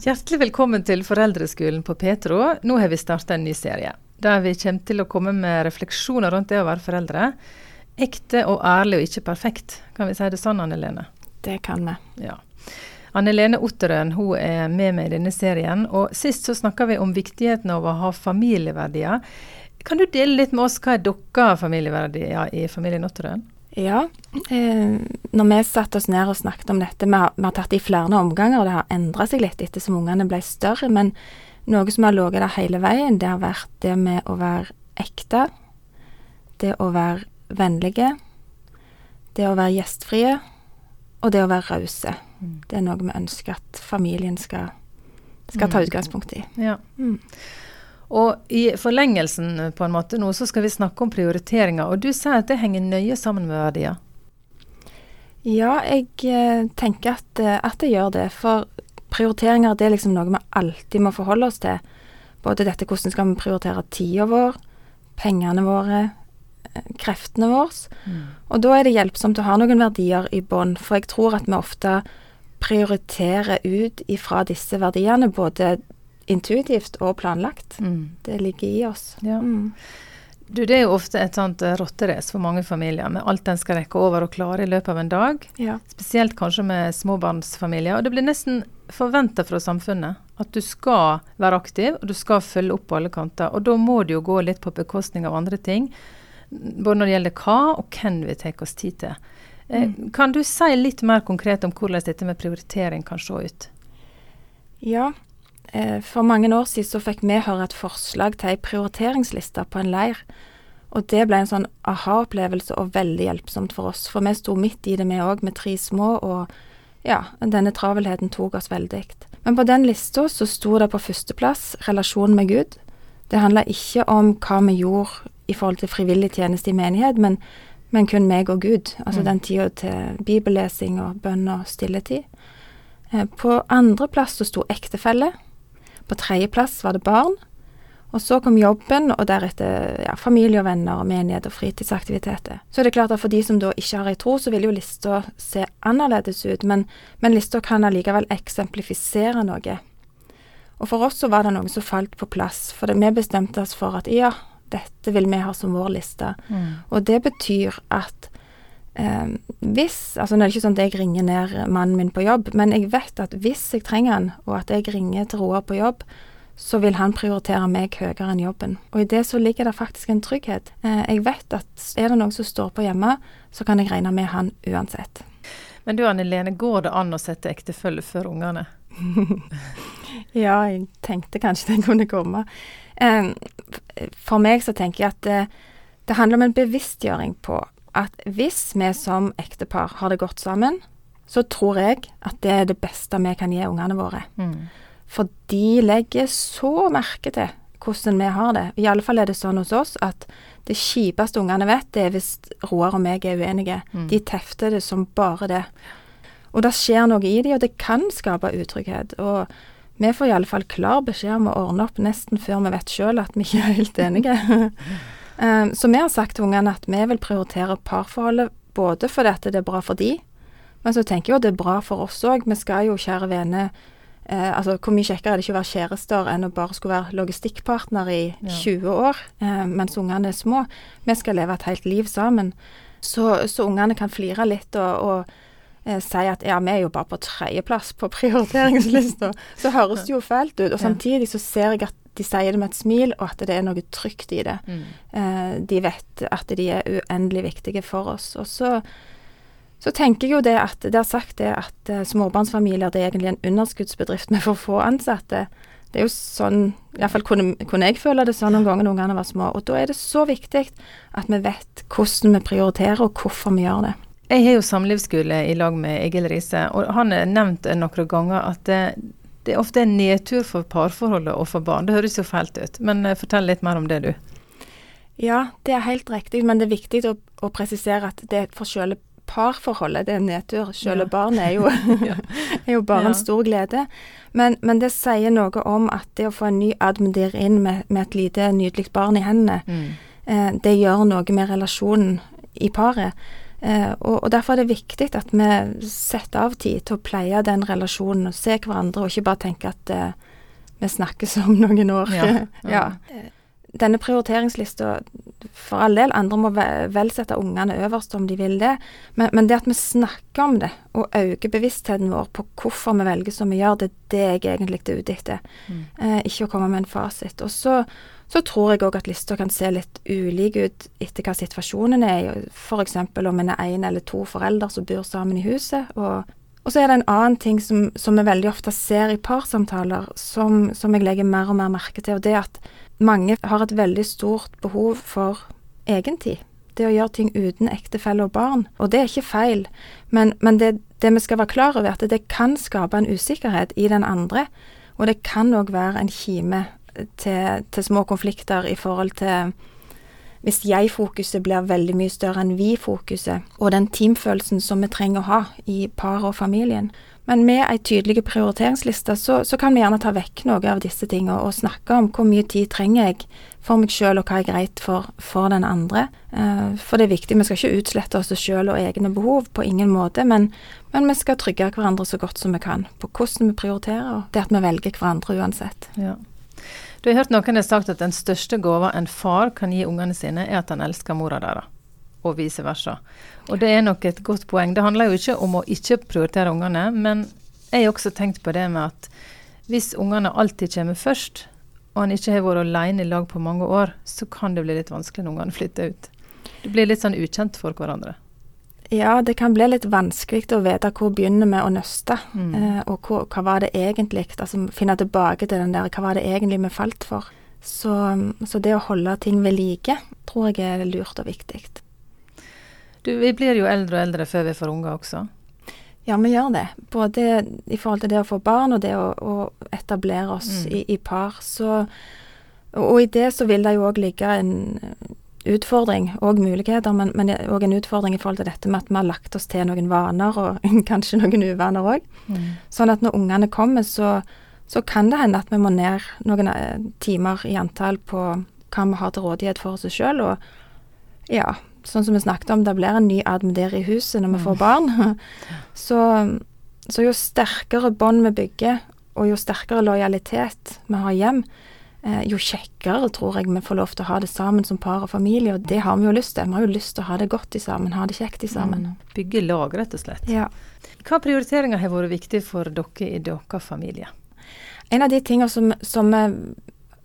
Hjertelig velkommen til Foreldreskolen på Petro. Nå har vi starta en ny serie. Der vi kommer til å komme med refleksjoner rundt det å være foreldre. Ekte og ærlig og ikke perfekt. Kan vi si det sånn, Anne Lene? Det kan vi. Ja. Anne Lene Otterøen hun er med meg i denne serien. og Sist så snakka vi om viktigheten av å ha familieverdier. Kan du dele litt med oss hva er deres familieverdier i familien Otterøen? Ja. Eh, når vi satte oss ned og snakket om dette, vi har, vi har tatt det i flere omganger, og det har endra seg litt etter som ungene ble større, men noe som har ligget der hele veien, det har vært det med å være ekte, det å være vennlige, det å være gjestfrie, og det å være rause. Mm. Det er noe vi ønsker at familien skal, skal ta mm. utgangspunkt i. Ja. Mm. Og i forlengelsen på en måte nå, så skal vi snakke om prioriteringer. Og du sier at det henger nøye sammen med verdier. Ja, jeg eh, tenker at, eh, at, det gjør det. For prioriteringer det er liksom noe vi alltid må forholde oss til. Både dette hvordan skal vi prioritere tida vår, pengene våre, eh, kreftene våre. Mm. Og da er det hjelpsomt å ha noen verdier i bånn, for jeg tror at vi ofte prioriterer ut ifra disse verdiene, både intuitivt og planlagt. Mm. Det ligger i oss. Ja. Mm. Du, det er jo ofte et sånt uh, rotterace for mange familier, med alt en skal rekke over og klare i løpet av en dag. Ja. Spesielt kanskje med småbarnsfamilier. Og det blir nesten forventa fra samfunnet at du skal være aktiv, og du skal følge opp på alle kanter. Og da må det jo gå litt på bekostning av andre ting. Både når det gjelder hva og hvem vi tar oss tid til. Eh, mm. Kan du si litt mer konkret om hvordan dette med prioritering kan se ut? Ja, Eh, for mange år siden så fikk vi høre et forslag til ei prioriteringsliste på en leir. Og det ble en sånn aha-opplevelse og veldig hjelpsomt for oss. For vi sto midt i det, vi òg, med tre små, og ja, denne travelheten tok oss veldig. Men på den lista så sto det på førsteplass relasjonen med Gud. Det handla ikke om hva vi gjorde i forhold til frivillig tjeneste i menighet, men, men kun meg og Gud. Altså mm. den tida til bibellesing og bønn og stilletid. Eh, på andreplass så sto ektefelle. På tredjeplass var det barn. Og så kom jobben, og deretter ja, familie og venner og menighet og fritidsaktiviteter. Så er det klart at for de som da ikke har ei tro, så vil jo lista se annerledes ut, men, men lista kan allikevel eksemplifisere noe. Og for oss så var det noe som falt på plass, for det, vi bestemte oss for at ja, dette vil vi ha som vår liste. Mm. Og det betyr at eh, hvis Altså nå er det ikke sånn at jeg ringer ned mannen min på jobb, men jeg vet at hvis jeg trenger han, og at jeg ringer til Roar på jobb, så vil han prioritere meg høyere enn jobben. Og i det så ligger det faktisk en trygghet. Eh, jeg vet at er det noen som står på hjemme, så kan jeg regne med han uansett. Men du Anne Lene, går det an å sette ektefelle før ungene? ja, jeg tenkte kanskje det kunne komme. Eh, for meg så tenker jeg at det, det handler om en bevisstgjøring på at hvis vi som ektepar har det godt sammen, så tror jeg at det er det beste vi kan gi ungene våre. Mm. For de legger så merke til hvordan vi har det. I alle fall er det sånn hos oss at det kjipeste ungene vet, det er hvis Roar og meg er uenige. Mm. De tefter det som bare det. Og det skjer noe i dem, og det kan skape utrygghet. Og vi får i alle fall klar beskjed om å ordne opp nesten før vi vet sjøl at vi ikke er helt enige. Um, så vi har sagt til ungene at vi vil prioritere parforholdet både fordi at det er bra for de, men så tenker jeg jo det er bra for oss òg. Vi skal jo, kjære vene eh, altså Hvor mye kjekkere er det ikke å være kjærester enn å bare skulle være logistikkpartner i ja. 20 år eh, mens ungene er små. Vi skal leve et helt liv sammen. Så, så ungene kan flire litt og, og eh, si at ja, vi er jo bare på tredjeplass på prioriteringslista. så høres det jo fælt ut. Og samtidig så ser jeg at de sier det med et smil, og at det er noe trygt i det. Mm. Eh, de vet at de er uendelig viktige for oss. Og så, så tenker jeg jo det at Det er sagt det at uh, småbarnsfamilier det er egentlig en underskuddsbedrift med for få ansatte. Det er jo sånn Iallfall kunne, kunne jeg føle det sånn noen ganger når ungene var små. Og da er det så viktig at vi vet hvordan vi prioriterer, og hvorfor vi gjør det. Jeg har jo samlivsskole i lag med Egil Riise, og han har nevnt noen ganger at det, er ofte en nedtur for parforholdet og for barn. Det høres jo fælt ut, men uh, fortell litt mer om det, du. Ja, det er helt riktig, men det er viktig å, å presisere at det er for selve parforholdet det er nedtur. Selve ja. barnet er jo, er jo bare ja. en stor glede. Men, men, det sier noe om at det å få en ny admendir inn med, med, et lite, nydelig barn i hendene, mm. eh, det gjør noe med relasjonen i paret. Eh, og, og, Derfor er det viktig at vi setter av tid til å pleie den relasjonen og se hverandre, og ikke bare tenke at eh, vi snakkes om noen år. Ja. ja. Denne prioriteringslista, for all del, andre må vel sette ungene øverst om de vil det, men, men, det at vi snakker om det og øker bevisstheten vår på hvorfor vi velger som vi gjør, det er det jeg egentlig er ute etter. Mm. Eh, ikke å komme med en fasit. Og så så tror jeg òg at lista kan se litt ulik ut etter hva situasjonen er. F.eks. om en er én eller to foreldre som bor sammen i huset. Og, og, så er det en annen ting som, som vi veldig ofte ser i parsamtaler, som, som jeg legger mer og mer merke til, og det er at mange har et veldig stort behov for egentid. Det å gjøre ting uten ektefelle og barn. Og det er ikke feil, men, men det, det, vi skal være klar over, er at det kan skape en usikkerhet i den andre. Og det kan òg være en kime til, til små konflikter i forhold til hvis jeg-fokuset blir veldig mye større enn vi-fokuset, og den teamfølelsen som vi trenger å ha i paret og familien. Men med ei tydelig prioriteringsliste, så, så, kan vi gjerne ta vekk noe av disse tingene og snakke om hvor mye tid trenger jeg for meg sjøl, og hva er greit for, for den andre. Uh, for det er viktig, vi skal ikke utslette oss sjøl og egne behov, på ingen måte, men, men, vi skal trygge hverandre så godt som vi kan på hvordan vi prioriterer, og det at vi velger hverandre uansett. Ja. Du har hørt noen har sagt at den største gava en far kan gi ungene sine, er at han elsker mora deres, og vice versa. Og det er nok et godt poeng. Det handler jo ikke om å ikke prioritere ungene, men jeg har også tenkt på det med at hvis ungene alltid kommer først, og han ikke har vært alene i lag på mange år, så kan det bli litt vanskelig når ungene flytter ut. Det blir litt sånn ukjent for hverandre. Ja, det kan bli litt vanskelig å vite hvor begynner vi å nøste, mm. eh, og hvor, hva var det egentlig Altså finne tilbake til den der hva var det egentlig vi falt for. Så, så det å holde ting ved like tror jeg er lurt og viktig. Du, vi blir jo eldre og eldre før vi får unger også. Ja, vi gjør det. Både i forhold til det å få barn og det å, å etablere oss mm. i, i, par. Så, og i det så vil det jo òg ligge en utfordring og muligheter, men òg en utfordring i forhold til dette med at vi har lagt oss til noen vaner, og kanskje noen uvaner òg. Mm. Sånn at når ungene kommer, så, så, kan det hende at vi må ned noen eh, timer i antall på hva vi har til rådighet for oss sjøl. Og ja, sånn som vi snakket om, det blir en ny admider i huset når vi får mm. barn. så, så jo sterkere bånd vi bygger, og jo sterkere lojalitet vi har hjem, eh, jo kjekkere tror jeg vi får lov til å ha det sammen som par og familie, og det har vi jo lyst til. Vi har jo lyst til å ha det godt i sammen, ha det kjekt i sammen. Mm. Bygge lag, rett og slett. Ja. Hva prioriteringer har vært viktig for dere i deres familie? En av de tingene som, som vi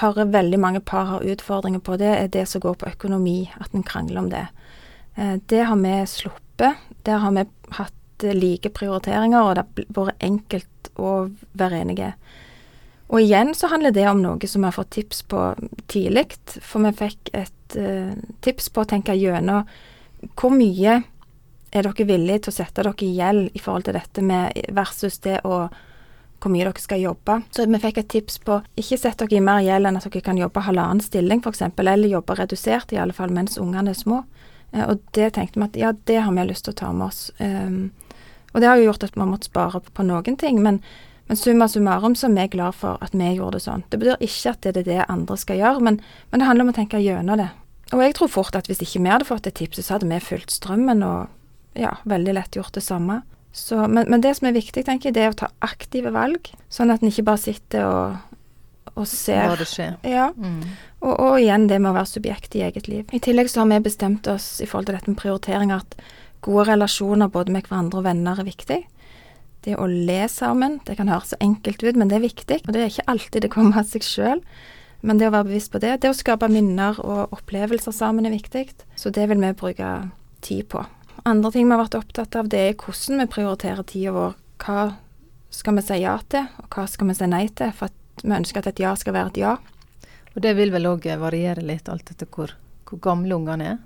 hører veldig mange par har utfordringer på, det er det som går på økonomi, at en krangler om det. Eh, det har vi sluppet. Der har vi hatt like prioriteringer, og det har vært enkelt å være enige. Og igjen så handler det om noe som vi har fått tips på tidlig, for vi fikk et uh, tips på å tenke gjennom hvor mye er dere villige til å sette dere i gjeld i forhold til dette med versus det å hvor mye dere skal jobbe. Så vi fikk et tips på ikke sett dere i mer gjeld enn at dere kan jobbe halvannen stilling f.eks., eller jobbe redusert i alle fall mens ungene er små. Uh, og det tenkte vi at ja, det har vi lyst til å ta med oss. Um, og det har jo gjort at vi har måttet spare på noen ting. men men summa summarum så er vi glad for at vi gjorde det sånn. Det betyr ikke at det er det andre skal gjøre, men, men det handler om å tenke gjennom det. Og jeg tror fort at hvis ikke vi hadde fått det tipset, så hadde vi fulgt strømmen og ja, veldig lett gjort det samme. Så, men, men, det som er viktig, tenker jeg, det er å ta aktive valg, sånn at en ikke bare sitter og, og ser. Hva det skjer. Ja. Mm. Og, og, igjen det med å være subjekt i eget liv. I tillegg så har vi bestemt oss i forhold til dette med prioritering at gode relasjoner både med hverandre og venner er viktig viktig å le sammen. Det kan høres så enkelt ut, men det er viktig. Og det er ikke alltid det kommer av seg sjøl. Men det å være bevisst på det, det å skape minner og opplevelser sammen er viktig. Så det vil vi bruke tid på. Andre ting vi har vært opptatt av, det er hvordan vi prioriterer tida vår. Hva skal vi si ja til, og hva skal vi si nei til? For vi ønsker at et ja skal være et ja. Og det vil vel òg variere litt, alt etter hvor, hvor gamle ungene er?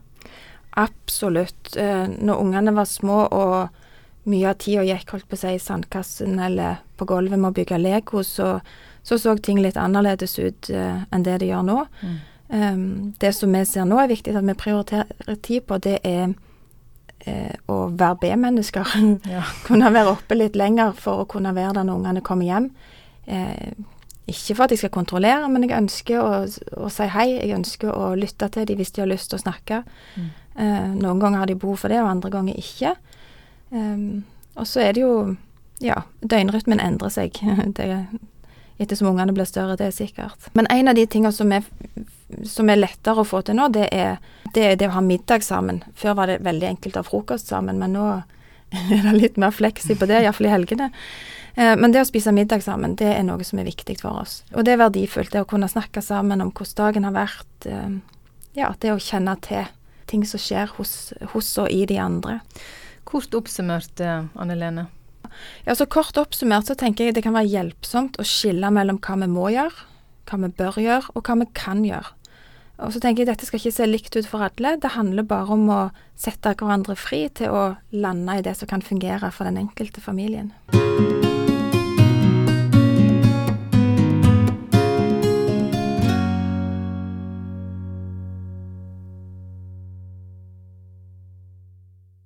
Absolutt. Eh, når ungene var små og mye av tida gikk holdt på å si, i sandkassen eller på gulvet med å bygge Lego, så så, så ting litt annerledes ut uh, enn det det gjør nå. Mm. Um, det som vi ser nå er viktig at vi prioriterer tid på, det er uh, å være B-mennesker. Ja. kunne være oppe litt lenger for å kunne være der når ungene kommer hjem. Uh, ikke for at jeg skal kontrollere, men jeg ønsker å, å, si hei. Jeg ønsker å lytte til dem hvis de har lyst til å snakke. Mm. Noen ganger har de behov for det, og andre ganger ikke. Um, og så er det jo Ja, døgnrytmen endrer seg. det Ettersom ungene blir større, det er sikkert. Men en av de tingene som er, som er lettere å få til nå, det er, det det å ha middag sammen. Før var det veldig enkelt å ha frokost sammen, men nå er det litt mer fleksi på det, iallfall i helgene. Eh, men det å spise middag sammen, det er noe som er viktig for oss. Og det er verdifullt, det å kunne snakke sammen om hvordan dagen har vært. Eh, ja, det å kjenne til ting som skjer hos, hos og i de andre. Kort oppsummert, eh, Anne Lene. Ja, så Kort oppsummert så tenker jeg det kan være hjelpsomt å skille mellom hva vi må gjøre, hva vi bør gjøre, og hva vi kan gjøre. Og så tenker jeg Dette skal ikke se likt ut for alle. Det handler bare om å sette hverandre fri til å lande i det som kan fungere for den enkelte familien.